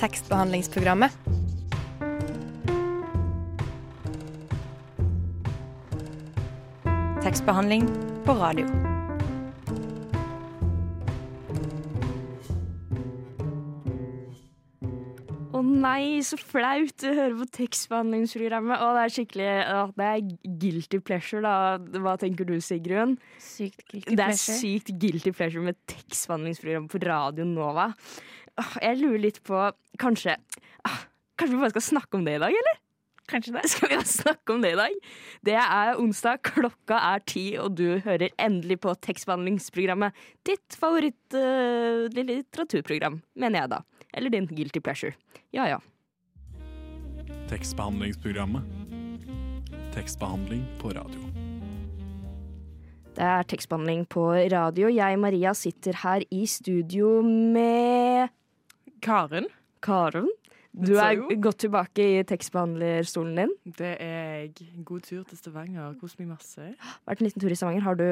tekstbehandlingsprogrammet. Tekstbehandling på radio. Å nei, så flaut å høre på tekstbehandlingsprogrammet. Å, det er skikkelig å, Det er guilty pleasure, da. Hva tenker du, Sigrun? Sykt guilty pleasure. Det er sykt guilty pleasure med tekstbehandlingsprogram på Radio Nova. Åh, Jeg lurer litt på Kanskje ah, Kanskje vi bare skal snakke om det i dag, eller? Kanskje det. Skal vi snakke om det i dag? Det er onsdag, klokka er ti, og du hører endelig på tekstbehandlingsprogrammet. Ditt favoritt-litteraturprogram, mener jeg da. Eller din guilty pleasure. Ja ja. Tekstbehandlingsprogrammet. Tekstbehandling på radio. Det er tekstbehandling på radio. Jeg, Maria, sitter her i studio med Karen. Karen. Du er godt tilbake i tekstbehandlerstolen din. Det er jeg. God tur til Stavanger. Kos meg masse. Vært en liten tur i Stavanger. Har du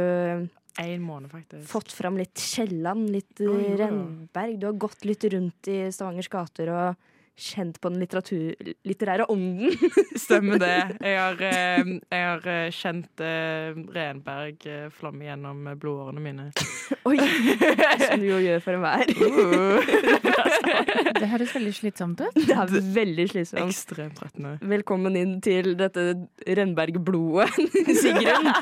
En måned, faktisk. fått fram litt Kielland, litt oh, eh, ja. Rennberg? Du har gått litt rundt i Stavangers gater og kjent på den litteratur, litterære ånden. Stemmer det. Jeg har, eh, jeg har eh, kjent uh, Renberg eh, flamme gjennom blodårene mine. Oi! Som du jo gjør for enhver. Det høres veldig slitsomt ut. Det er veldig slitsomt. Ekstremt trettende. Velkommen inn til dette Renberg-blodet, Sigrun.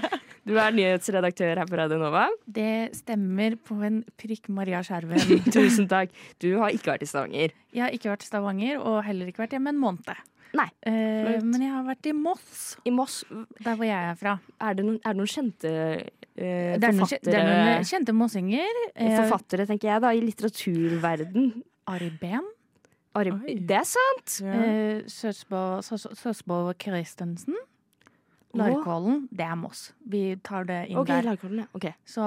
Du er nyhetsredaktør her på Radio Nova. Det stemmer på en prikk, Maria Skjerven. Tusen takk. Du har ikke vært i Stavanger. Jeg har ikke vært i Stavanger, og heller ikke vært hjemme en måned. Nei. Eh, men jeg har vært i Moss, I Moss, der hvor jeg er fra. er det noen, er det noen kjente eh, Det er noen, kje- det er noen kjente mossinger. Eh, Forfattere, tenker jeg, da, i litteraturverden. Ari Behn. Ari, det er sant! Ja. Eh, Søsbo Christensen. Larkollen. Det er Moss. Vi tar det inn okay, der. Larkollen, ja. Okay. Så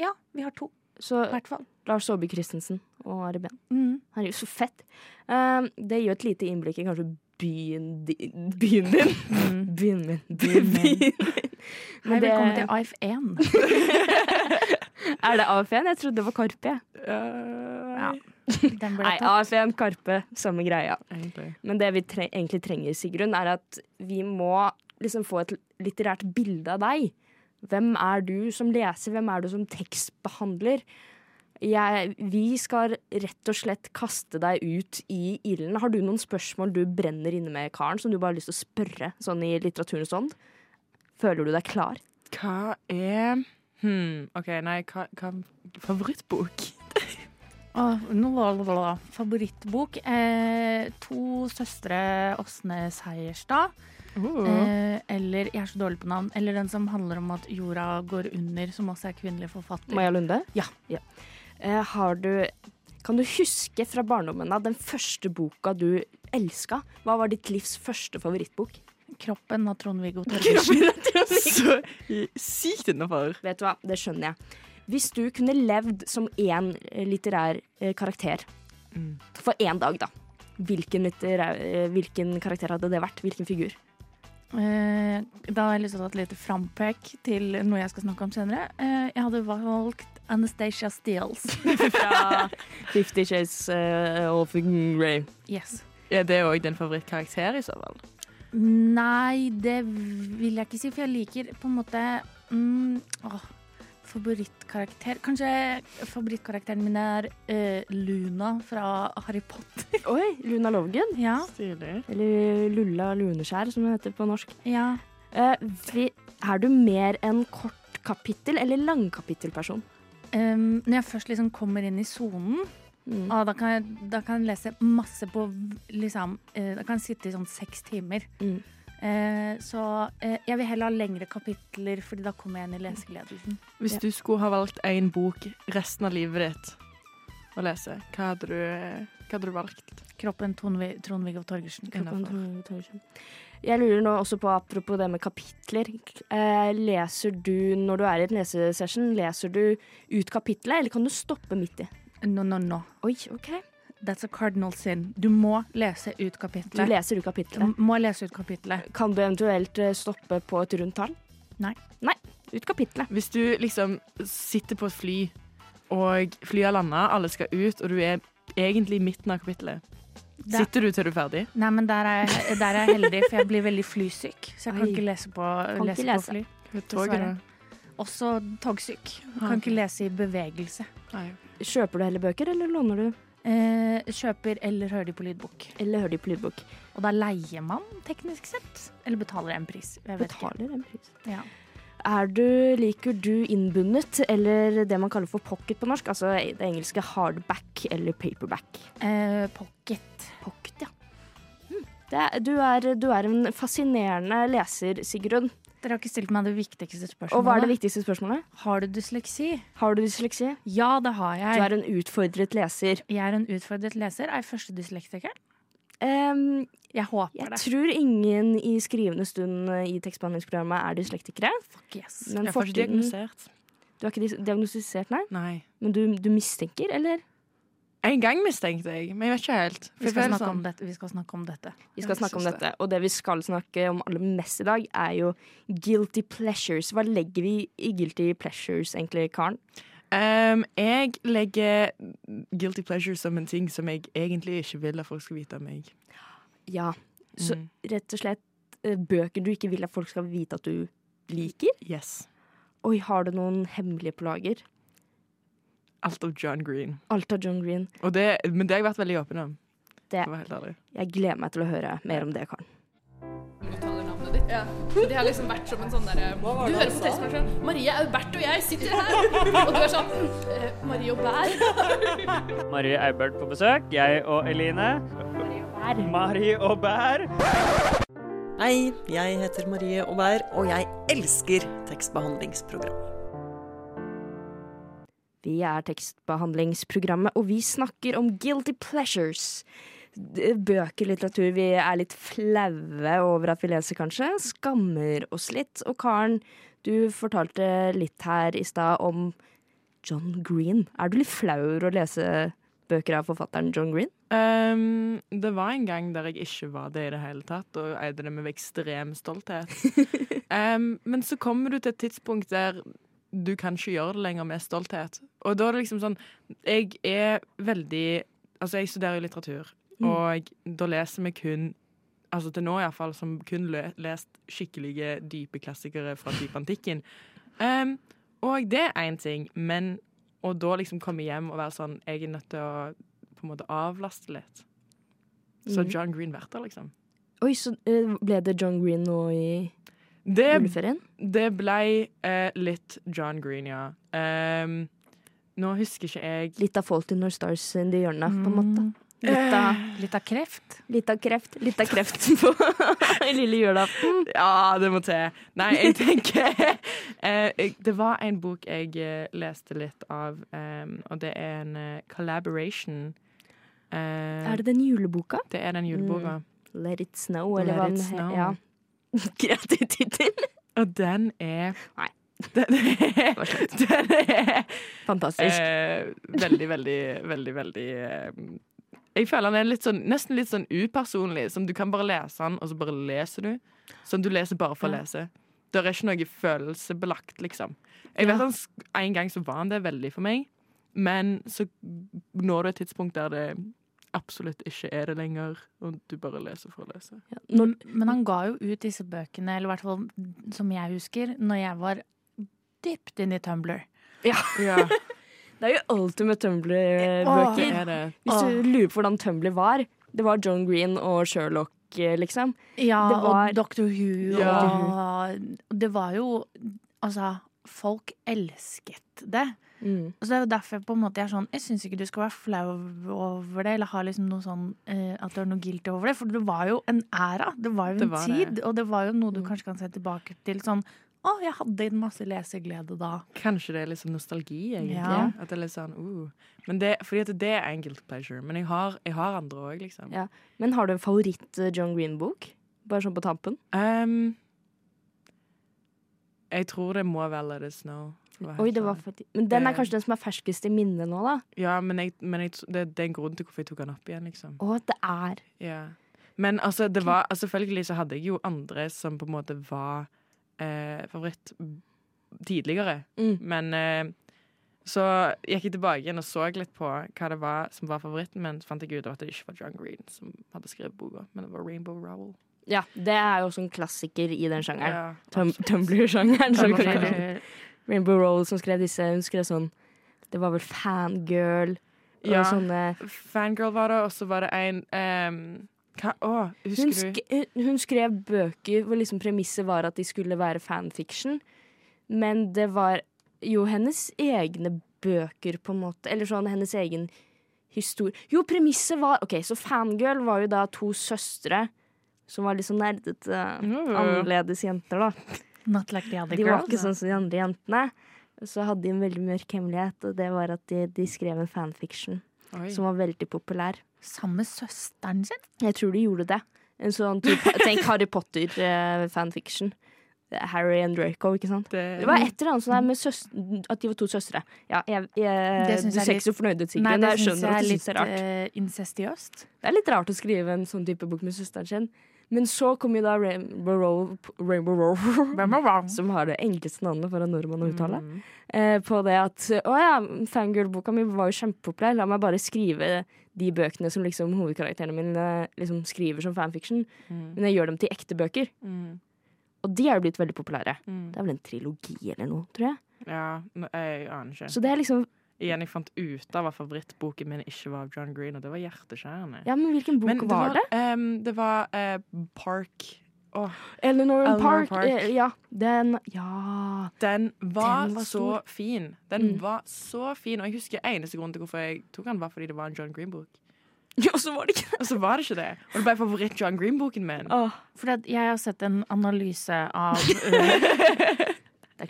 ja, vi har to, Så i hvert fall. Lars Saabye Christensen og Ari Behn. Mm. jo så fett. Um, det gir et lite innblikk i kanskje byen, din byen din. Mm. Byen min. Byen min. Hei, det- velkommen til AF1. Er det AF1? Jeg trodde det var Karpe. Uh, Ja. Nei. AF1, Karpe, samme greia. Egentlig. Men det vi tre egentlig trenger, Sigrun, er at vi må liksom få et litterært bilde av deg. Hvem er du som leser? Hvem er du som tekstbehandler? Jeg, vi skal rett og slett kaste deg ut i ilden. Har du noen spørsmål du brenner inne med, Karen, som du bare har lyst til å spørre sånn i litteraturens ånd? Føler du deg klar? Hva er hmm, OK, nei, hva, hva Favorittbok? oh, nå la, la, la. Favorittbok. Eh, to søstre Åsne Seierstad. Eh, eller Jeg er så dårlig på navn. Eller den som handler om at jorda går under, som også er kvinnelig forfatter. Maja Lunde? Ja. Eh, har du Kan du huske fra barndommen av den første boka du elska? Hva var ditt livs første favorittbok? Kroppen av Trond-Viggo Torgersen. Så sykt innafor. Vet du hva, det skjønner jeg. Hvis du kunne levd som én litterær eh, karakter Mm. for én dag, da. Hvilken, litterær, eh, hvilken karakter hadde det vært? Hvilken figur? Eh, da har jeg lyst til å ta et lite frampek til noe jeg skal snakke om senere. Eh, jeg hadde valgt Anastacia Steels. Fra Fifty Shades og of Grey. Yes. Er det òg din favorittkarakter, i så fall? Nei, det vil jeg ikke si, for jeg liker på en måte mm, åh, Favorittkarakter Kanskje favorittkarakteren min er uh, Luna fra Harry Potter. Oi, Luna Lovgen? Ja. Stilig. Eller Lulla Luneskjær, som det heter på norsk. ja. Uh, vi, er du mer en kortkapittel- eller langkapittelperson? Um, når jeg først liksom kommer inn i sonen, Mm. ah, da, kan jeg, da kan jeg lese masse på liksom eh, Da kan jeg sitte i sånn seks timer. Mm. Eh, så eh, jeg vil heller ha lengre kapitler, Fordi da kommer jeg inn i lesegledelsen. Hvis Ja. du skulle ha valgt én bok resten av livet ditt å lese, hva hadde du, hva hadde du valgt? Kroppen Trond-Vi- Trond-Viggo Torgersen. Jeg lurer nå også på, apropos det med kapitler. Eh, leser du, når du er i et lesesession, leser du ut kapitlet, eller kan du stoppe midt i? No, no, no. Oi, ok. That's a cardinal sin. Du må lese ut Du leser ut Du må lese ut kapitlet. Kan du eventuelt eh, stoppe på et rundt tall? Nei. Nei, ut kapitlet. Hvis du liksom sitter på et fly, og flyet har landa, alle skal ut, og du er egentlig i midten av kapittelet. Da. Sitter du til du er ferdig? Nei, men der er, jeg, der er jeg heldig, for jeg blir veldig flysyk. Så jeg kan Oi. ikke lese på, Kan lese ikke på fly. Dessverre. Også togsyk. Ah, Kan ok. ikke lese i bevegelse. Nei. Kjøper du heller bøker, eller låner du? Eh, kjøper eller hører de på lydbok. Eller hører de på lydbok? Og da leier man teknisk sett. Eller betaler en pris. Betaler en pris. Ja. Er du, liker du innbundet, eller det man kaller for pocket på norsk? Altså det engelske hardback eller paperback. Eh, pocket. Pocket, ja. Mm. Er, du, er, du er en fascinerende leser, Sigrun. Dere har ikke stilt meg det viktigste spørsmålet. Og hva er det viktigste spørsmålet? Har du dysleksi? Har du dysleksi? Ja, det har jeg. Du er en utfordret leser. Jeg er en utfordret leser. Er jeg første dyslektiker? Um, Jeg håper jeg det. tror ingen i skrivende stund i tekstbehandlingsprogrammet er dyslektikere. Fuck yes. Men Jeg er ikke fortiden diagnosert. Du har ikke diagnostisert, nei? Nei. Men du, du mistenker, eller? En gang mistenkte jeg, men jeg vet ikke helt. Vi skal, snakke om sånn- dette. vi skal snakke om dette. Vi skal snakke om det. dette, og det vi skal snakke om aller mest i dag, er jo guilty pleasures. Hva legger vi i guilty pleasures, egentlig, Karen? Um, jeg legger guilty pleasures som en ting som jeg egentlig ikke vil at folk skal vite om meg. Ja, så Mm. rett og slett eh, bøker du ikke vil at folk skal vite at du liker? Yes. Oi, har du noen hemmelige på lager? Alt av John Green. Alt av John Green. Og det, men det har jeg vært veldig åpen om. Det- å helt ærlig. Jeg gleder meg til å høre mer om det, Karen. Ja. det har liksom vært som en sånn derre Du hører på tekstbransjen. Marie Aubert og jeg sitter her. Og du er sånn eh, Marie og Bær. Marie Aubert på besøk. Jeg og Eline. Marie og Bær. Hei, jeg heter Marie Aubert, og jeg elsker tekstbehandlingsprogram. Vi er tekstbehandlingsprogrammet, og vi snakker om guilty pleasures. Bøker, litteratur vi er litt flaue over at vi leser, kanskje. Skammer oss litt. Og Karen, du fortalte litt her i stad om John Green. Er du litt flau over å lese bøker av forfatteren John Green? Um, det var en gang der jeg ikke var det i det hele tatt, og eide det med ekstrem stolthet. um, men så kommer du til et tidspunkt der du kan ikke gjøre det lenger med stolthet. Og da er det liksom sånn Jeg er veldig Altså, jeg studerer jo litteratur, Mm. og da leser vi kun Altså til nå iallfall, som kun le lest skikkelige, dype klassikere fra type antikken. Um, og det er én ting, men å da liksom komme hjem og være sånn Jeg er nødt til å på en måte avlaste litt. Så Mm. John Green vært der, liksom. Oi, så eh, ble det John Green nå i Det, juleferien? det ble eh, litt John Green, ja. Um, nå husker ikke jeg Litt av Fault in Our Stars in the hjørne, på en måte. Mm. Litt av, Litt av kreft. litt av kreft. Litt av kreft på lille julaften. Ja, det må til. Nei, jeg tenker eh, Det var en bok jeg eh, leste litt av, um, og det er en eh, collaboration. Uh, Er det den juleboka? det er den juleboka. Let It Snow, eller Let hva It den heter. Snow. Ja. Kreativ tittel. Og den er Nei. Den er, den er Fantastisk. eh, veldig, veldig, veldig, veldig eh, Jeg føler den er litt sånn, nesten litt sånn upersonlig. Som du kan bare lese den, og så bare leser du. Som du leser bare for å lese. Det er ikke noe følelsebelagt, liksom. Jeg vet Ja. En gang så var han det veldig for meg, men så når du et tidspunkt der det absolutt ikke er det lenger, og du bare leser for å lese. Ja, når, Men han ga jo ut disse bøkene, eller i hvert fall som jeg husker, når jeg var dypt inn i Tumblr. Ja, det er jo ultimate med Tumblr-bøker. er. Hvis du lurer på hvordan Tumblr var, det var John Green og Sherlock, eh, liksom. Ja, var- og Doctor Who Ja. og Det var jo Altså, folk elsket det. Mm. Så det er jo derfor jeg på en måte er sånn Jeg syns ikke du skal være flau over det, eller ha liksom noe sånn eh, at du har noe guilty over det. For det var jo en æra. Det var jo en var tid. det. Og det var jo noe du Mm. kanskje kan se tilbake til sånn Å, jeg hadde en masse leseglede da. Kanskje det er sånn nostalgi, egentlig. Ja. At det er litt sånn, uh. Men det, fordi at det er en guilt pleasure. Men jeg har, jeg har andre òg, liksom. Ja. Men har du en favoritt eh, Green-bok? Bare sånn på tampen? Um, jeg tror det må være Let It Snow. Oi, det var ærlig. faktisk Men den er kanskje den som er ferskest i minnet nå, da? Ja, men, jeg, men jeg, det, det er en grunn til hvorfor jeg tok den opp igjen, liksom. Å, det er Ja. Men altså, det var, altså, selvfølgelig så hadde jeg jo andre som på en måte var eh, favoritt tidligere. mm. Men eh, Så gikk jeg tilbake igjen og så litt på hva det var som var favoritten men Så fant jeg ut at det ikke var John Green som hadde skrevet boka, men det var Rainbow Rowell. Ja, det er jo også en klassiker i den sjangeren. Ja, Tum. Tumblr-sjangeren. Rainbow Roll som skrev disse. Hun skrev sånn Det var vel fangirl og Ja. sånne Fangirl var det, og så var det en um, Hva? Å, hun, husker hun, sk du? hun skrev bøker hvor liksom premisset var at de skulle være fanfiction, men det var jo hennes egne bøker, på en måte. Eller sånn hennes egen historie. Jo, premisset var OK, så fangirl var jo da to søstre som var litt sånn nerdete, Mm. annerledes jenter, da. Not like the other De var ikke sånn som de andre jentene. Så hadde de en veldig mørk hemmelighet, og det var at de, de skrev en fanfiction Oi. som var veldig populær. Sammen med søsteren sin. Jeg tror de gjorde det. En sånn type, Tenk Harry Potter-fanfiction. Harry and Draco, ikke sant? Det, Det var et eller annet sånn her med søs at de var to søstre. Ja, jeg, jeg, du ser er ikke så fornøyd ut, Sigrid. Men det syns jeg er litt det er rart. eh, incestiøst. Det er litt rart å skrive en sånn type bok med søsteren sin. Men så kom jo da Rainbow Row, Rainbow Roll som har det enkleste navnet for en nordmann å uttale. Mm. eh, på det at å ja, fangirl-boka mi var jo kjempepopulær, la meg bare skrive de bøkene som liksom hovedkarakterene mine liksom skriver som fanfiction, Mm. men jeg gjør dem til ekte bøker. Mm. Og de er jo blitt veldig populære. Mm. Det er vel en trilogi eller noe, tror jeg. Ja, jeg aner ikke. Så det er liksom Igjen, jeg fant ut av hva favorittboken min ikke var av John Green, og det var hjerteskjærende. Ja, men hvilken bok Men var, det? Um, det var uh, Park Oh, Eleanor Eleanor Park. Park. eh, Ja, den Ja. Den var, Den var så stor. fin. Den Mm. var så fin. Og jeg husker eneste grunn til hvorfor jeg tok den, var fordi det var en John Green-bok. Ja, og så var det ikke det. Og så var det ikke det. Og det ble favoritt-John Green-boken min. Åh, For jeg har sett en analyse av det klart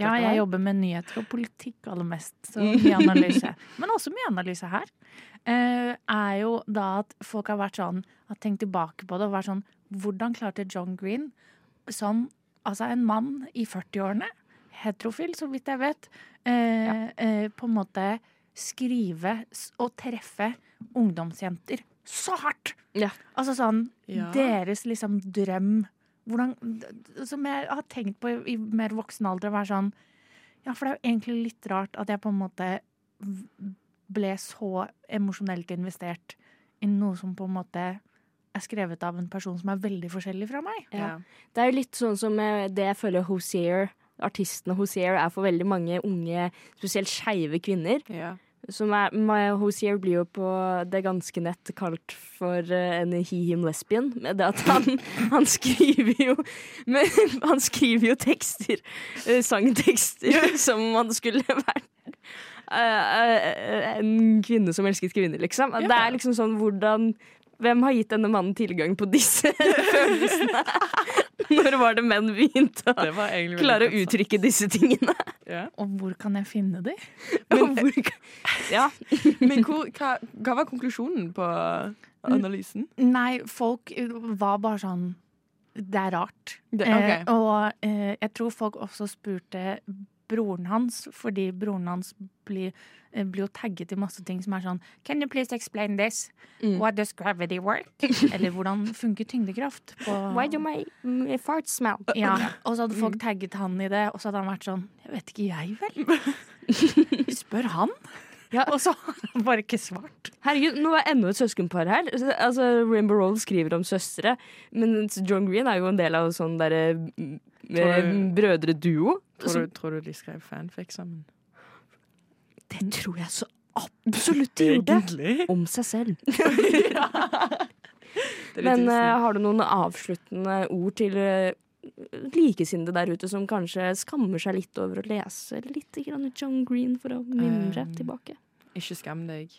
Ja, jeg jobber med nyheter og politikk aller mest, så mye analyse. Men også mye analyse her. eh, er jo da at folk har vært sånn Har tenkt tilbake på det og vært sånn Hvordan klarte John Green, som altså en mann i 40-årene, heterofil, så vidt jeg vet, ja. eh, på en måte skrive og treffe ungdomsjenter så hardt! Ja. Altså sånn Ja. Deres liksom drøm hvordan, Som jeg har tenkt på i, i mer voksen alder. Å være sånn Ja, for det er jo egentlig litt rart at jeg på en måte ble så emosjonelt investert i noe som på en måte er skrevet av en person som er veldig forskjellig fra meg. Ja. Det er jo litt sånn som det jeg føler Hosier, artistene Hosier, er for veldig mange unge, spesielt skeive kvinner. Ja. Som er, Maya Hosier blir jo på det ganske nett kalt for eh, en he-him-lesbian. Med det at han, han skriver jo men, Han skriver jo tekster, eh, sangtekster, som om han skulle vært eh, en kvinne som elsket kvinner, liksom. Det er liksom sånn hvordan Hvem har gitt denne mannen tilgang på disse følelsene? Når var det menn begynte å Det var egentlig veldig klare å uttrykke disse tingene? Ja. Og hvor kan jeg finne de? Men, hvor- ja. Men hvor, hva, hva var konklusjonen på analysen? Nei, folk var bare sånn Det er rart. Det- okay. eh, og eh, jeg tror folk også spurte broren hans, fordi broren hans blir, eh, blir jo tagget i masse ting som er sånn Can you please explain this? Mm. What does gravity work? Eller hvordan funker tyngdekraft? På, Why do my, fart smell? ja, og så hadde Mm. folk tagget han i det, og så hadde han vært sånn Jeg vet ikke, jeg vel? Spør han. Ja. Og så har han bare ikke svart. Herregud, nå er enda et søskenpar her. Altså, Rainbow Roll skriver om søstre, men John Green er jo en del av sånn derre mm, Tror eh, du- Tror du, de skrev fanfic sammen? Det tror jeg så absolutt de gjorde. Om seg selv. Men eh, har du noen avsluttende ord til uh, likesinnede der ute som kanskje skammer seg litt over å lese litt grann John Green for å mimre Um, tilbake? Ikke skam deg.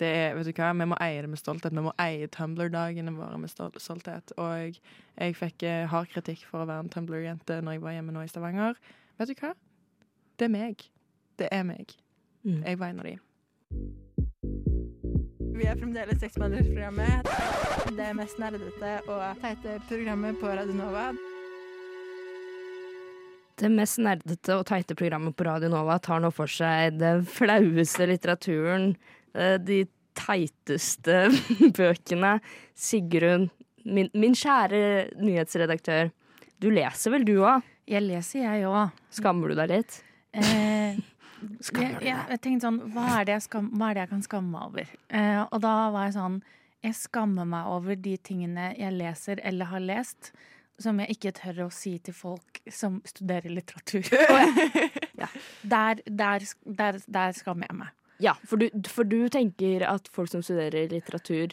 Det er, vet du hva? Vi må eie det med stolthet. Vi må eie Tumblr-dagene våre med stolthet. Og jeg fikk eh, hard kritikk for å være en Tumblr-jente når jeg var hjemme nå i Stavanger. Vet du hva? Det er meg. Det er meg. Mm. Jeg var en av de. Vi er fremdeles Seksmannersprogrammet. Det mest nerdete og teite programmet på Radio Nova. Det mest nerdete og teite programmet på Radio Nova tar nå for seg den flaueste litteraturen, eh, de teiteste bøkene. Sigrun, min, min kjære nyhetsredaktør, du leser vel du òg? Jeg leser, jeg òg. Skammer du deg litt? Eh, jeg, jeg, jeg tenkte sånn hva er, det jeg skam, hva er det jeg kan skamme meg over? Eh, og da var jeg sånn Jeg skammer meg over de tingene jeg leser eller har lest, som jeg ikke tør å si til folk som studerer litteratur. ja. der, der, der, der skammer jeg meg. Ja, for du, for du tenker at folk som studerer litteratur,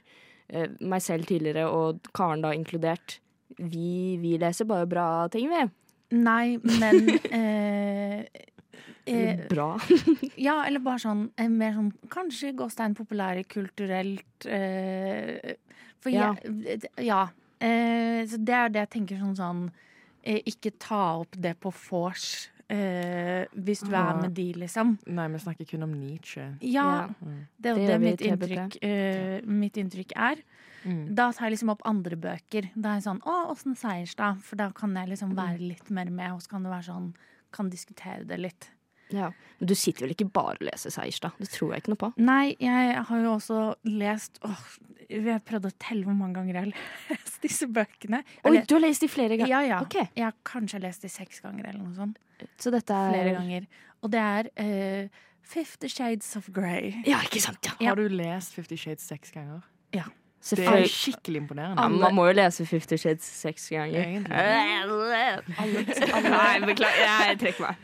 eh, meg selv tidligere og Karen da inkludert, vi, vi leser bare bra ting, vi. Nei, men eh, eh, Bra. Ja, eller bare sånn eh, mer sånn kanskje gåstein populære kulturelt eh, For Ja. jeg Ja. Eh, så det er det jeg tenker sånn sånn eh, Ikke ta opp det på vors eh, hvis du er med de, liksom. Nei, vi snakker kun om Nietzsche. Ja, Mm. det er Det det, mitt, inntrykk, mitt inntrykk er. Mm. Da tar jeg liksom opp andre bøker. Da er jeg sånn Å, åssen Seierstad? For da kan jeg liksom være litt mer med, og så kan det være sånn Kan diskutere det litt. Ja. Men du sitter vel ikke bare og leser Seierstad? Det tror jeg ikke noe på. Nei, jeg har jo også lest åh, Jeg prøvde å telle hvor mange ganger jeg har lest disse bøkene. Oi, Eller- du har lest de flere ganger? Ja, ja. Ok. Jeg har kanskje lest de seks ganger eller noe sånt. Så dette er Flere ganger. Og det er uh, Fifty Shades of Grey. Ja, ikke sant? Ja. Har du lest Fifty Shades seks ganger? Ja. Det er skikkelig imponerende. Ja, man må jo lese Fifty Shades seks ganger. Nei, beklager. Jeg trekker meg.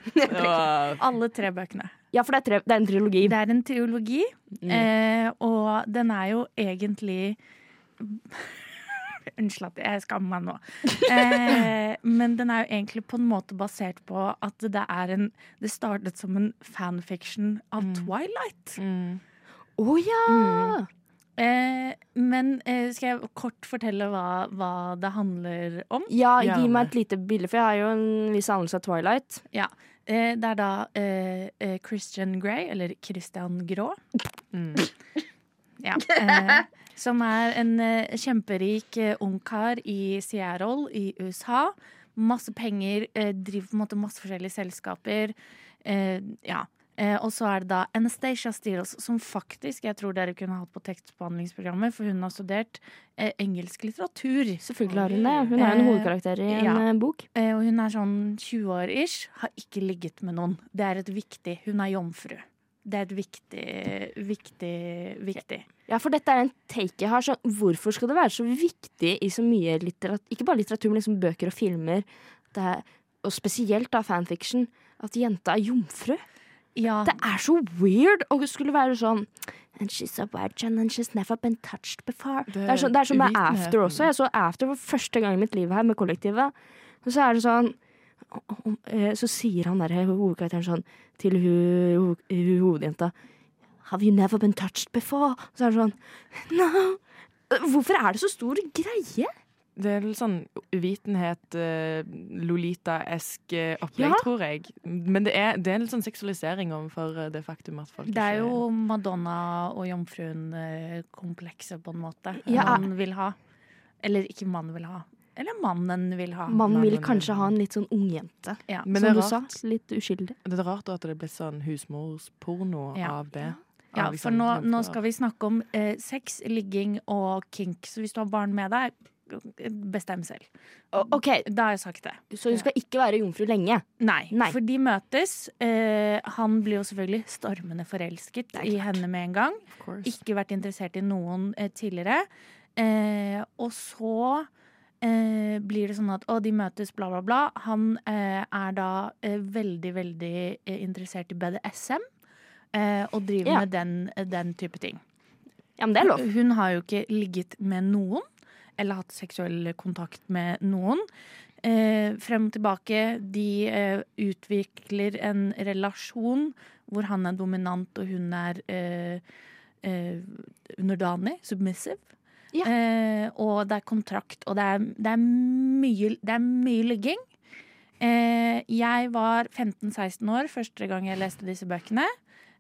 Alle tre bøkene. Ja, for det er, tre, det er en trilogi. Det er en trilogi, Mm. eh, og den er jo egentlig Unnskyld at jeg skammer meg nå. Eh, men den er jo egentlig på en måte basert på at det er en Det startet som en fanfiction av Twilight. Mm. oh, ja! Eh, men eh, skal jeg kort fortelle hva, hva det handler om? Ja, gi meg et lite bilde, for jeg har jo en viss anelse av Twilight. Ja. Eh, det er da eh, eh, Christian Grey, eller Christian Grå, Mm. ja, eh, som er en eh, kjemperik eh, ungkar i Seattle i USA. Masse penger, eh, driver på en måte masse forskjellige selskaper. Eh, ja. Eh, og så er det da Anastacia Steeles, som faktisk jeg tror dere kunne hatt på tekstbehandlingsprogrammet, for hun har studert eh, engelsk litteratur. Selvfølgelig har hun det. Hun er en Eh, hovedkarakter i en ja. eh, bok. Eh, og hun er sånn 20 år ish, har ikke ligget med noen. Det er et viktig Hun er jomfru. Det er et viktig, viktig, viktig. Ja, for dette er en take jeg har. Så hvorfor skal det være så viktig i så mye litteratur, ikke bare litteratur, men liksom bøker og filmer, det er, og spesielt da fanfiction, at jenta er jomfru? Ja, Det er så weird å skulle være sånn And she's a virgin and she's never been touched before. Det, er, sånn, det er som med uvitenheten. After også. Jeg så After for første gang i mitt liv her med kollektivet. Og så er det sånn eh, Så sier han der hovedkarakteren sånn til ho- hovedjenta Have you never been touched before? Og så er det sånn No! Hvorfor er det så stor greie? Det er litt sånn uvitenhet, eh, Lolita-esk eh, opplegg, Ja. tror jeg. Men det er, det er en litt sånn seksualisering overfor eh, det faktum at folk det er ikke jo Madonna og jomfruen-komplekset, på en måte. Ja. Man vil ha. Eller ikke man vil ha. Eller mannen vil ha. Mannen vil kanskje ha en litt sånn ungjente. Ja. Men Som du sa. Litt uskyldig. Det er rart at det er blitt sånn husmorsporno Ja. av det. Ja, for liksom nå, nå skal vi snakke om eh, sex, ligging og kink. Så hvis du har barn med deg, bestem selv. OK, Da har jeg sagt det. så hun skal ikke være jomfru lenge? Nei, Nei. for de møtes. Eh, han blir jo selvfølgelig stormende forelsket i henne med en gang. Ikke vært interessert i noen eh, tidligere. Eh, og så eh, blir det sånn at å, de møtes, bla, bla, bla. Han eh, er da eh, veldig, veldig interessert i BDSM. Og driver Ja. med den, den type ting. Ja, men det er lov. Hun har jo ikke ligget med noen, eller hatt seksuell kontakt med noen. Eh, frem og tilbake. De eh, utvikler en relasjon hvor han er dominant og hun er eh, eh, underdanig, submissive. Ja. Eh, og det er kontrakt, og det er, det er, mye, det er mye ligging. Eh, jeg var 15-16 år første gang jeg leste disse bøkene.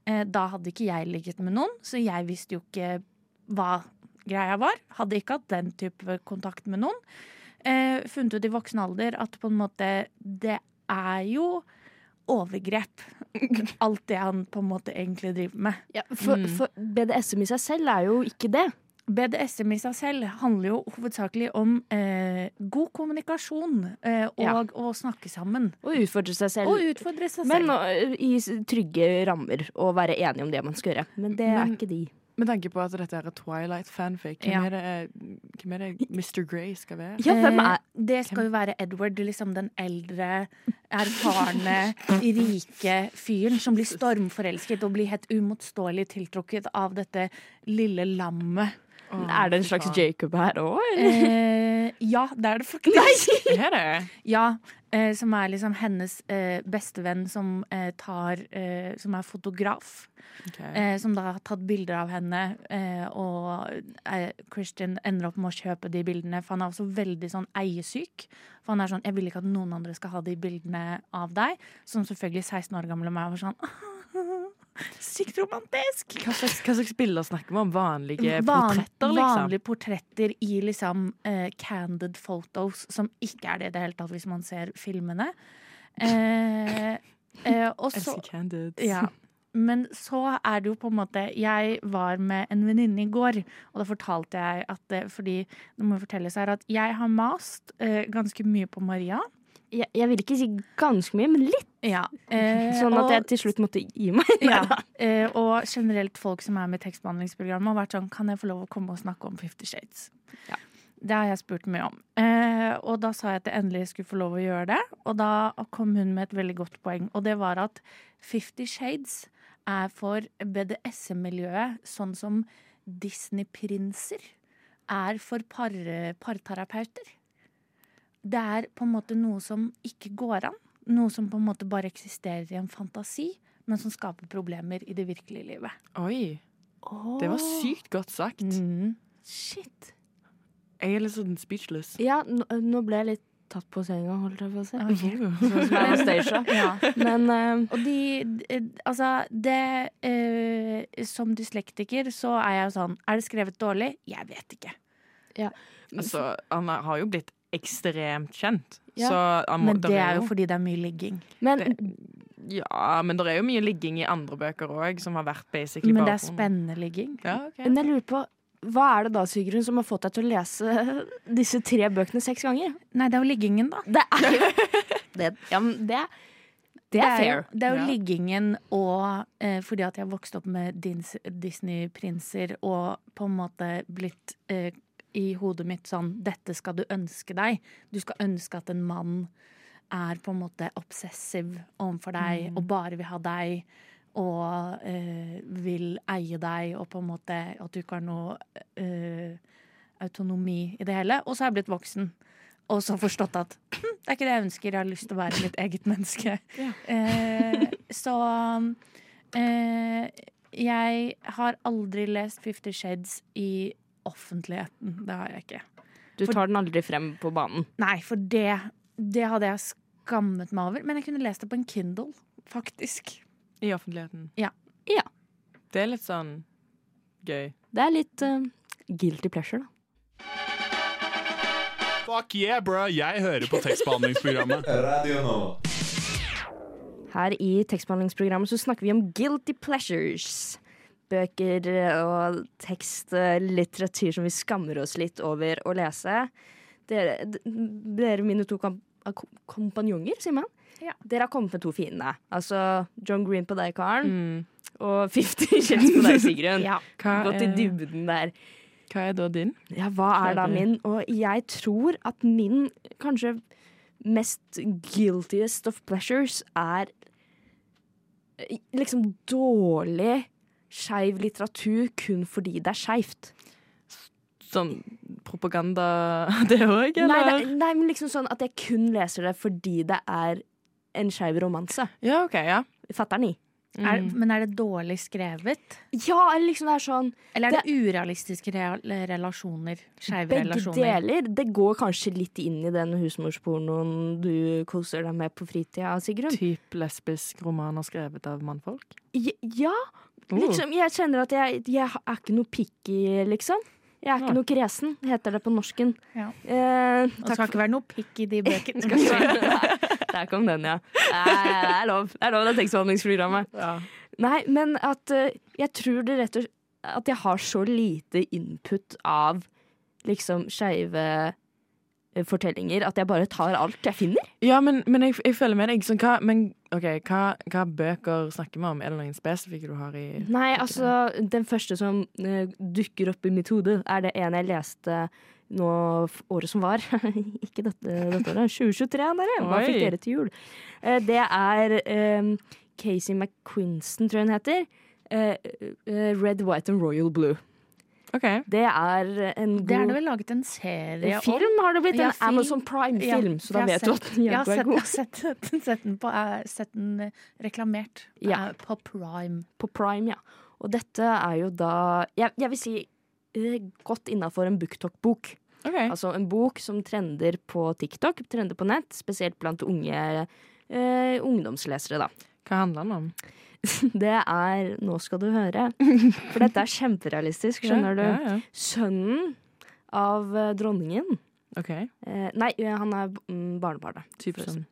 Eh, da hadde ikke jeg ligget med noen, så jeg visste jo ikke hva greia var. Hadde ikke hatt den type kontakt med noen. Eh, funnet ut i voksen alder at på en måte det er jo overgrep. Alt det han på en måte egentlig driver med. Ja, for, Mm. for BDSM i seg selv er jo ikke det. BDSM i seg selv handler jo hovedsakelig om eh, god kommunikasjon eh, og Ja. å snakke sammen. Og utfordre seg selv. Og utfordre seg Men selv. i trygge rammer, og være enige om det man skal gjøre. Men det er ikke de. Med tanke på at dette er Twilight-fanfic, hvem, Ja. er det- hvem er det Mr. Grey skal være? Ja, hvem Eh, er det skal jo være Edward, liksom den eldre, erfarne, rike fyren som blir stormforelsket og blir helt uimotståelig tiltrukket av dette lille lammet. Er det en slags Jacob her òg? Eh, ja, det er det faktisk. Er det? Ja, eh, som er liksom hennes eh, bestevenn som eh, tar eh, Som er fotograf. Okay. Eh, som da har tatt bilder av henne, eh, og Christian ender opp med å kjøpe de bildene, for han er også veldig sånn eiesyk. For han er sånn 'Jeg vil ikke at noen andre skal ha de bildene av deg'. Som selvfølgelig 16 år gamle meg var sånn Sykt romantisk! Hva slags, hva slags bilder snakker vi om? Vanlige Van- portretter, liksom? Vanlige portretter i liksom uh, candid photos, som ikke er det i det hele tatt hvis man ser filmene. Uh, uh, og så Candid. ja. Men så er det jo på en måte Jeg var med en venninne i går, og da fortalte jeg at Fordi det må fortelles her at jeg har mast ganske mye på Maria. Jeg, jeg vil ikke si ganske mye, men litt. Ja, eh, Sånn at og- jeg til slutt måtte gi meg. ja, eh, og generelt folk som er med i tekstbehandlingsprogrammet har vært sånn Kan jeg få lov å komme og snakke om Fifty Shades? Ja. Det har jeg spurt mye om. Eh, og da sa jeg at jeg endelig skulle få lov å gjøre det. Og da kom hun med et veldig godt poeng, og det var at Fifty Shades er for BDSM-miljøet sånn som Disney-prinser er for par, parterapeuter. Det er på en måte noe som ikke går an. Noe som på en måte bare eksisterer i en fantasi, men som skaper problemer i det virkelige livet. Oi. Det var sykt godt sagt. Mm. Shit. Jeg er litt sånn speechless. Ja, nå, ble jeg litt tatt på senga, holdt jeg på å si. Okay. Sånn Ja. Men uh, Og de, de Altså, det uh, Som dyslektiker så er jeg jo sånn Er det skrevet dårlig? Jeg vet ikke. Altså, han har jo blitt ekstremt kjent. Ja. Så må, Men det er jo jo fordi det er mye ligging. Men Ja, men det er jo mye ligging i andre bøker òg, som har vært basically Men det er spennende ligging. Ja, okay. Men jeg lurer på, hva er det da, Sigrun, som har fått deg til å lese disse tre bøkene seks ganger? Nei, det er jo liggingen, da. Det er jo det, Ja, men det, det er jo, fair. det er jo Ja. liggingen og eh, fordi at jeg vokste opp med Disney-prinser og på en måte blitt eh, i hodet mitt sånn Dette skal du ønske deg. Du skal ønske at en mann er på en måte obsessiv overfor deg Mm. og bare vil ha deg. Og eh, vil eie deg, og på en måte at du ikke har noe eh, autonomi i det hele. Og så har jeg blitt voksen. Og så forstått at hm, det er ikke det jeg ønsker. Jeg har lyst til å være mitt eget menneske. Eh, så eh, jeg har aldri lest Fifty Shades i offentligheten. Det har jeg ikke. Du tar den aldri frem på banen. Nei, for det, det hadde jeg skammet meg over. Men jeg kunne lest det på en Kindle, faktisk. I offentligheten. Ja. Ja. Det er litt sånn gøy. Det er litt uh, guilty pleasure, da. Fuck yeah, bro! Jeg hører på tekstbehandlingsprogrammet. Radio nå. Her i tekstbehandlingsprogrammet så snakker vi om guilty pleasures. Bøker og tekst, litteratur som vi skammer oss litt over å lese. Dere, dere mine to kom kompanjonger, sier man? Ja. Dere har kommet med to fine. Altså John Green på deg, Karen, Mm. og Fifty Shades på deg, Sigrun. Ja. Gått i dybden der. hva er da din? Ja, hva er da min? Og jeg tror at min kanskje mest guiltiest of pleasures er eh, liksom dårlig skeiv litteratur kun fordi det er skeivt. Sånn propaganda, det òg, Nei, det- nei, men liksom sånn at jeg kun leser det fordi det er en skeiv romanse. Ja, OK, ja. Fatter den i? Er, Mm. men er det dårlig skrevet? Ja, eller liksom det er sånn Eller er det, urealistiske real relasjoner? Skeive Begge deler. Det går kanskje litt inn i den husmorspornoen du koser deg med på fritida, Sigrun. Typ lesbisk romaner skrevet av mannfolk? Ja, ja, Oh. liksom. Jeg kjenner at jeg, jeg er ikke noe picky, liksom. Jeg er ikke noe kresen, heter det på norsken. Ja. Eh, Og det skal ikke være noe pikk i de bøkene. Skal ikke- Der kom den, ja. Det er lov. Det er lov, det er tekstbehandlingsprogrammet. Ja. Nei, men at uh, jeg tror det rett og at jeg har så lite input av liksom skeive eh, fortellinger at jeg bare tar alt jeg finner. Ja, men, men jeg, jeg følger med deg. Sånn, hva, men OK, hva, hva bøker snakker vi om? Er det noen spesifikke du har i Nei, altså, den første som uh, dukker opp i mitt hode, er det en jeg leste nå året som var. Ikke dette, dette året, 2023, dere. Hva fikk dere til jul? Eh, det er eh, Casey McQuinston, tror jeg hun heter. Eh, eh, Red, White and Royal Blue. Okay. Det er en god Det er det vel laget en serie om? Film har det blitt. Ja, En film. Amazon Prime-film, Ja, så da vet sett, du at den Jeg er god. jeg har sett, den- sett den, på, sett den reklamert Ja. på Prime. På Prime, ja. Og dette er jo da Jeg, jeg vil si godt innafor en booktalk-bok. Ok. Altså en bok som trender på TikTok, trender på nett, spesielt blant unge eh, ungdomslesere, da. Hva handler den om? Det er Nå skal du høre. For dette er kjemperealistisk, skjønner du. Ja, ja, Sønnen av eh, dronningen OK. eh, Nei, han er mm, barnebarnet. Typisk sånn.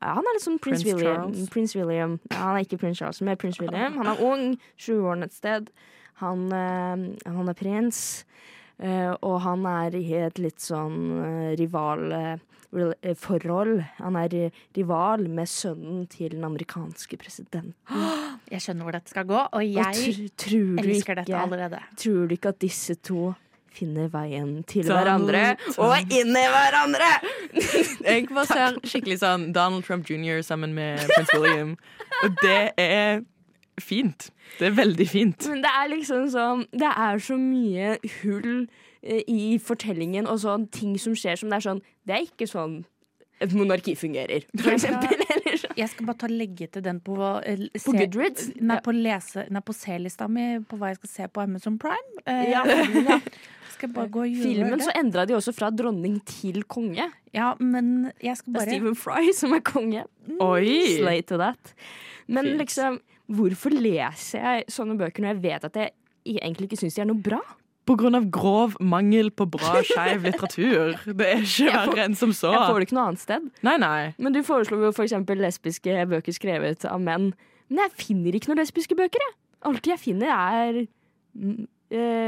Ja, han er litt som prins, Prince William. Prins William. Ja, han er ikke prins Charles, men prins William. Han er ung, sju år et sted. Han, eh, han er prins. Eh, og han er i et litt sånn rivalforhold. rival eh, rel- eh. Han er rival med sønnen til den amerikanske presidenten. Jeg skjønner hvor dette skal gå, og Og jeg tr elsker ikke, dette allerede. tror du ikke at disse to finner veien til Donald hverandre Trump. og inn i hverandre? Jeg bare ser skikkelig sånn Donald Trump jr. sammen med prins William. Og det er fint. Det er veldig fint. Men det er liksom sånn Det er så mye hull eh, i fortellingen og sånn ting som skjer som det er sånn Det er ikke sånn et monarki fungerer, for eksempel. Sånn. Jeg skal bare ta legge til den på se, På Goodreads? Nei, Ja. på, lese, nei, på C-lista mi på hva jeg skal se på Amazon Prime. Eh, Ja, ja. Skal bare gå og gjøre Filmen det. så endra de også fra dronning til konge. Ja, men jeg skal bare Det er Stephen Fry som er konge. Oi! Slay to that. Men Fint. liksom, hvorfor leser jeg sånne bøker når jeg vet at jeg egentlig ikke syns de er noe bra? På grunn av grov mangel på bra skeiv litteratur. Det er ikke verre enn som så. Jeg får det ikke noe annet sted. Nei, nei. Men du foreslo jo for eksempel lesbiske bøker skrevet av menn. Men jeg finner ikke noen lesbiske bøker, jeg. Alt jeg finner, er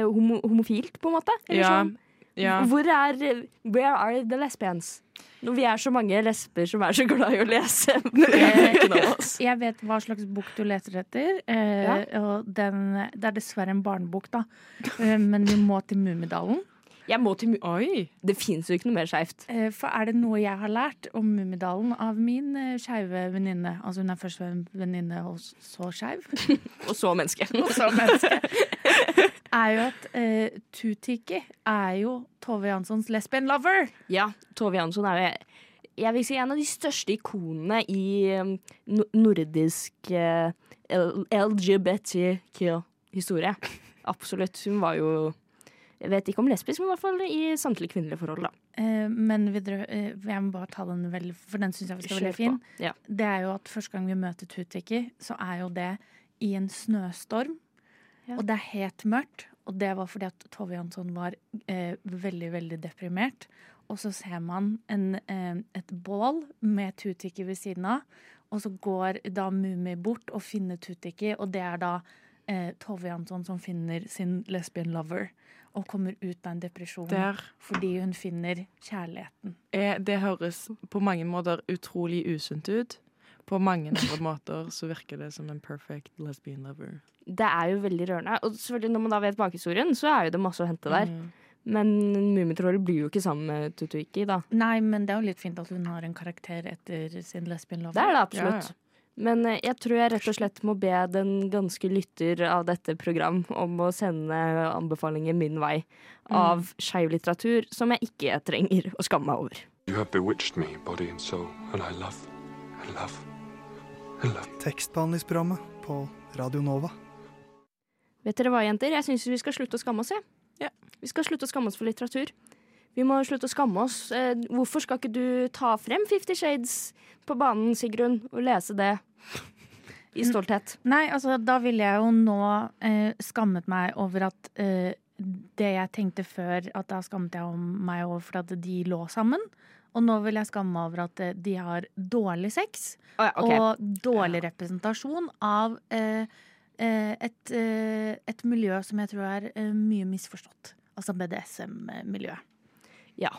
homo homofilt, på en måte. Eller Ja, sånn. Ja. Hvor er Where are the lesbians? Når vi er så mange lesber som er så glad i å lese bøkene. Jeg vet hva slags bok du leter etter. Eh, og den, det er dessverre en barnebok, da. Eh, men vi må til Mummidalen. Jeg må til Oi. Det fins jo ikke noe mer skeivt. Eh, for er det noe jeg har lært om Mummidalen av min skeive venninne Altså hun er først venninne og så skeiv. og så menneske. Og så menneske. er jo at uh, Tutiki er jo Tove Janssons lesbian lover. Ja, Tove Jansson er jo jeg vil si en av de største ikonene i um, nordisk uh, LGBTQ-historie. Absolutt. Hun var jo Jeg vet ikke om lesbisk, men i hvert fall i samtlige kvinnelige forhold, da. Uh, men videre, uh, jeg må bare ta den veldig, for den syns jeg faktisk er veldig fin. Ja. Det er jo at første gang vi møter Tutiki, så er jo det i en snøstorm. Ja. Og det er helt mørkt. Og det var fordi at Tove Jansson var eh, veldig, veldig deprimert. Og så ser man en, eh, et bål med Tutiki ved siden av. Og så går da Mummi bort og finner Tutiki, og det er da eh, Tove Jansson som finner sin lesbian lover. Og kommer ut av en depresjon Der fordi hun finner kjærligheten. er, det høres på mange måter utrolig usunt ut. På mange andre måter så virker det som en perfect lesbian lover. Det er jo veldig rørende. Og selvfølgelig når man da vet bakhistorien, så er jo det masse å hente der. Mm. Men Mummitrollet blir jo ikke sammen med Tutuiki, da. Nei, men det er jo litt fint at hun har en karakter etter sin lesbian lover. Det er det Ja, ja. Men eh, jeg tror jeg rett og slett må be den ganske lytter av dette program om å sende anbefalinger min vei av skeiv litteratur som jeg ikke trenger å skamme meg over. You have bewitched me, body and soul, and I love, I love, I. Tekstbehandlingsprogrammet på Radio Nova. Vet dere hva, jenter? Jeg syns vi skal slutte å skamme oss, Ja. Ja. Vi skal slutte å skamme oss for litteratur. Vi må slutte å skamme oss. Eh, hvorfor skal ikke du ta frem Fifty Shades på banen, Sigrun, og lese det i stolthet? Nei, altså da ville jeg jo nå eh, skammet meg over at eh, det jeg tenkte før, at da skammet jeg meg over for at de lå sammen. Og nå vil jeg skamme meg over at eh, de har dårlig sex oh, ja, okay. og dårlig representasjon av eh, eh, et, eh, et miljø som jeg tror er mye misforstått. Altså BDSM-miljøet. Ja.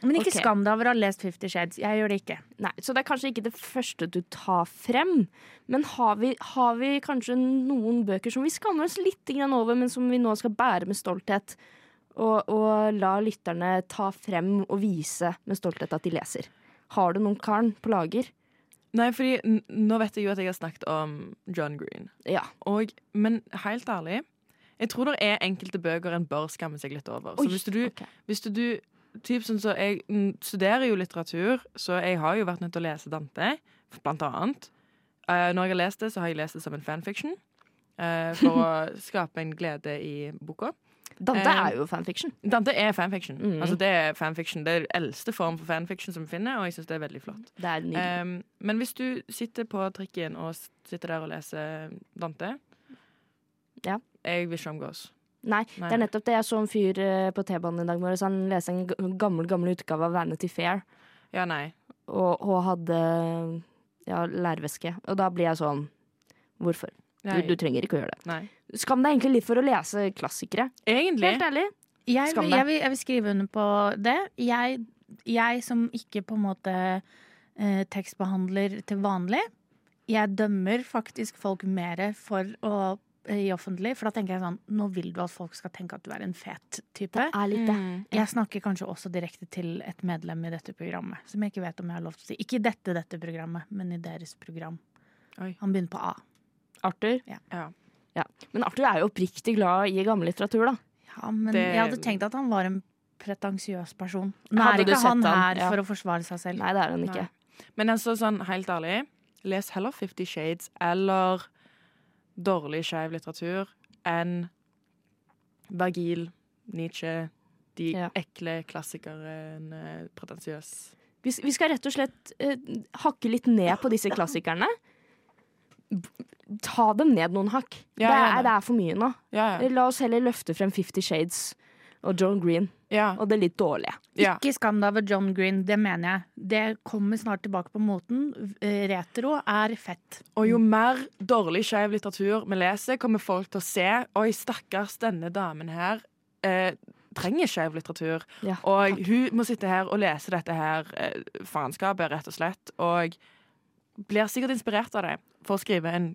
Men ikke okay. skam deg over å ha lest Fifty Shades. Jeg gjør det ikke. Nei, Så det er kanskje ikke det første du tar frem. Men har vi, har vi kanskje noen bøker som vi skammer oss litt over, men som vi nå skal bære med stolthet? Og, og la lytterne ta frem og vise med stolthet at de leser. Har du noen Karen på lager? Nei, fordi nå vet jeg jo at jeg har snakket om John Green. Ja. Og, men helt ærlig, jeg tror det er enkelte bøker en bør skamme seg litt over. Oi, så hvis du, hvis du typ sånn så Jeg studerer jo litteratur, så jeg har jo vært nødt til å lese Dante, blant annet. Eh, når jeg har lest det, så har jeg lest det som en fanfiction. eh, for å skape en glede i boka. Dante Eh, er jo fanfiction. Dante er fanfiction. Mhm. Altså, det er fanfiction. Det er eldste form for fanfiction som vi finner, og jeg syns det er veldig flott. Det er. Um, men hvis du sitter på trikken og sitter der og leser Dante Ja. Jeg vil ikke omgås. Nei, Nei. det er nettopp det. Jeg så en fyr eh, på T-banen i dag morges. Han leste en gammel gammel utgave av Vanity Fair Ja, nei. og, og hadde ja, lærveske. Og da blir jeg sånn Hvorfor? Du, du trenger ikke å gjøre det. Nei. Skam deg egentlig litt for å lese klassikere. Egentlig. Helt ærlig. Jeg, Skam deg. jeg, vil, jeg vil skrive under på det. Jeg, jeg som ikke på en måte eh, tekstbehandler til vanlig, jeg dømmer faktisk folk mer for å eh, i offentlig, for da tenker jeg sånn Nå vil du at folk skal tenke at du er en fet type. Er litt det. Mm. Jeg snakker kanskje også direkte til et medlem i dette programmet, som jeg ikke vet om jeg har lov til å si. Ikke i dette dette programmet, men i deres program. Oi. Han begynner på A. Arthur. Ja. Ja. Ja. Men Arthur er jo oppriktig glad i gammel litteratur, da. Ja, men Det- jeg hadde tenkt at han var en pretensiøs person. Nå er ikke han han? her Ja. for å forsvare seg selv. Nei, det er han ikke. Nei. Men altså, sånn helt ærlig, les heller Fifty Shades eller dårlig skeiv litteratur enn Vergil, Nietzsche, de Ja. ekle klassikerne, pretensiøs. Vi, vi skal rett og slett uh, hakke litt ned på disse klassikerne. Ta dem ned noen hakk. Ja, det, er, det er for mye nå. Ja, ja. La oss heller løfte frem Fifty Shades og John Green ja. og det litt dårlige. ja. Ikke skam deg over John Green, det mener jeg. Det kommer snart tilbake på moten. Eh, Retro er fett. Og jo mer dårlig skeiv litteratur vi leser, kommer folk til å se Oi, stakkars, denne damen her eh, trenger skeiv litteratur. Ja, og takk. hun må sitte her og lese dette her eh, faenskapet, rett og slett. Og blir sikkert inspirert av det for å skrive en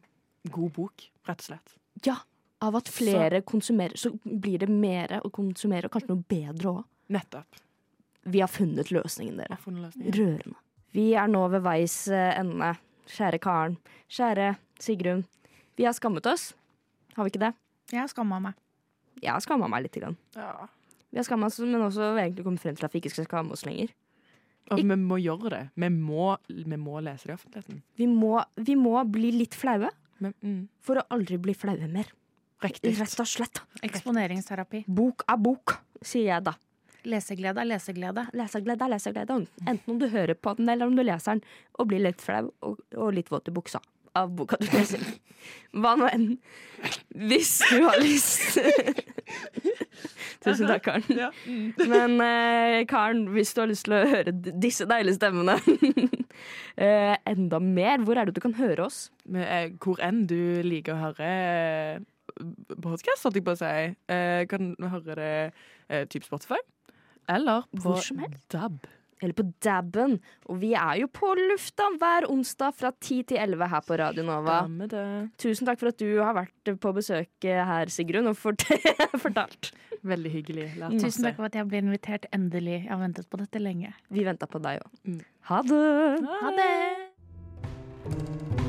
god bok, rett og slett. Ja, av at flere konsumerer, så blir det mer å konsumere, og kanskje noe bedre òg. Nettopp. Vi har funnet løsningen, dere. Funnet løsningen. Rørende. Vi er nå ved veis eh, ende. Kjære Karen. Kjære Sigrun. Vi har skammet oss. Har vi ikke det? Jeg har skamma meg. Jeg har skamma meg litt. Grann. Ja. Vi har skamma oss, men også egentlig kommet frem til at vi ikke skal skamme oss lenger. Og vi må gjøre det. Vi må, vi må lese det i offentligheten. Vi må, vi må bli litt flaue Men, mm, for å aldri bli flaue mer. riktig. Rett og slett. Eksponeringsterapi. Bok er bok, sier jeg da. Leseglede er leseglede. Leseglede er leseglede. Enten om du hører på den, eller om du leser den og blir litt flau og, og litt våt i buksa av boka du leser. Hva nå enn. Hvis du har lyst Tusen takk, Karen. Ja. Mm. Men eh, Karen, hvis du har lyst til å høre disse deilige stemmene eh, enda mer, hvor er det du kan høre oss? Eh, hvor enn du liker å høre podkast, podcast, holdt jeg på å si, eh, kan høre det eh, type Spotify. Eller på Hvor som helst. DAB. Eller på Dabben. Og vi er jo på lufta hver onsdag fra 10 til 11 her på Radio Nova. Det. Tusen takk for at du har vært på besøk her, Sigrun, og fort fortalt. Veldig hyggelig. Lært Tusen masse. takk for at jeg ble invitert endelig. Jeg har ventet på dette lenge. Vi venta på deg òg. Mm. Ha det! Ha det.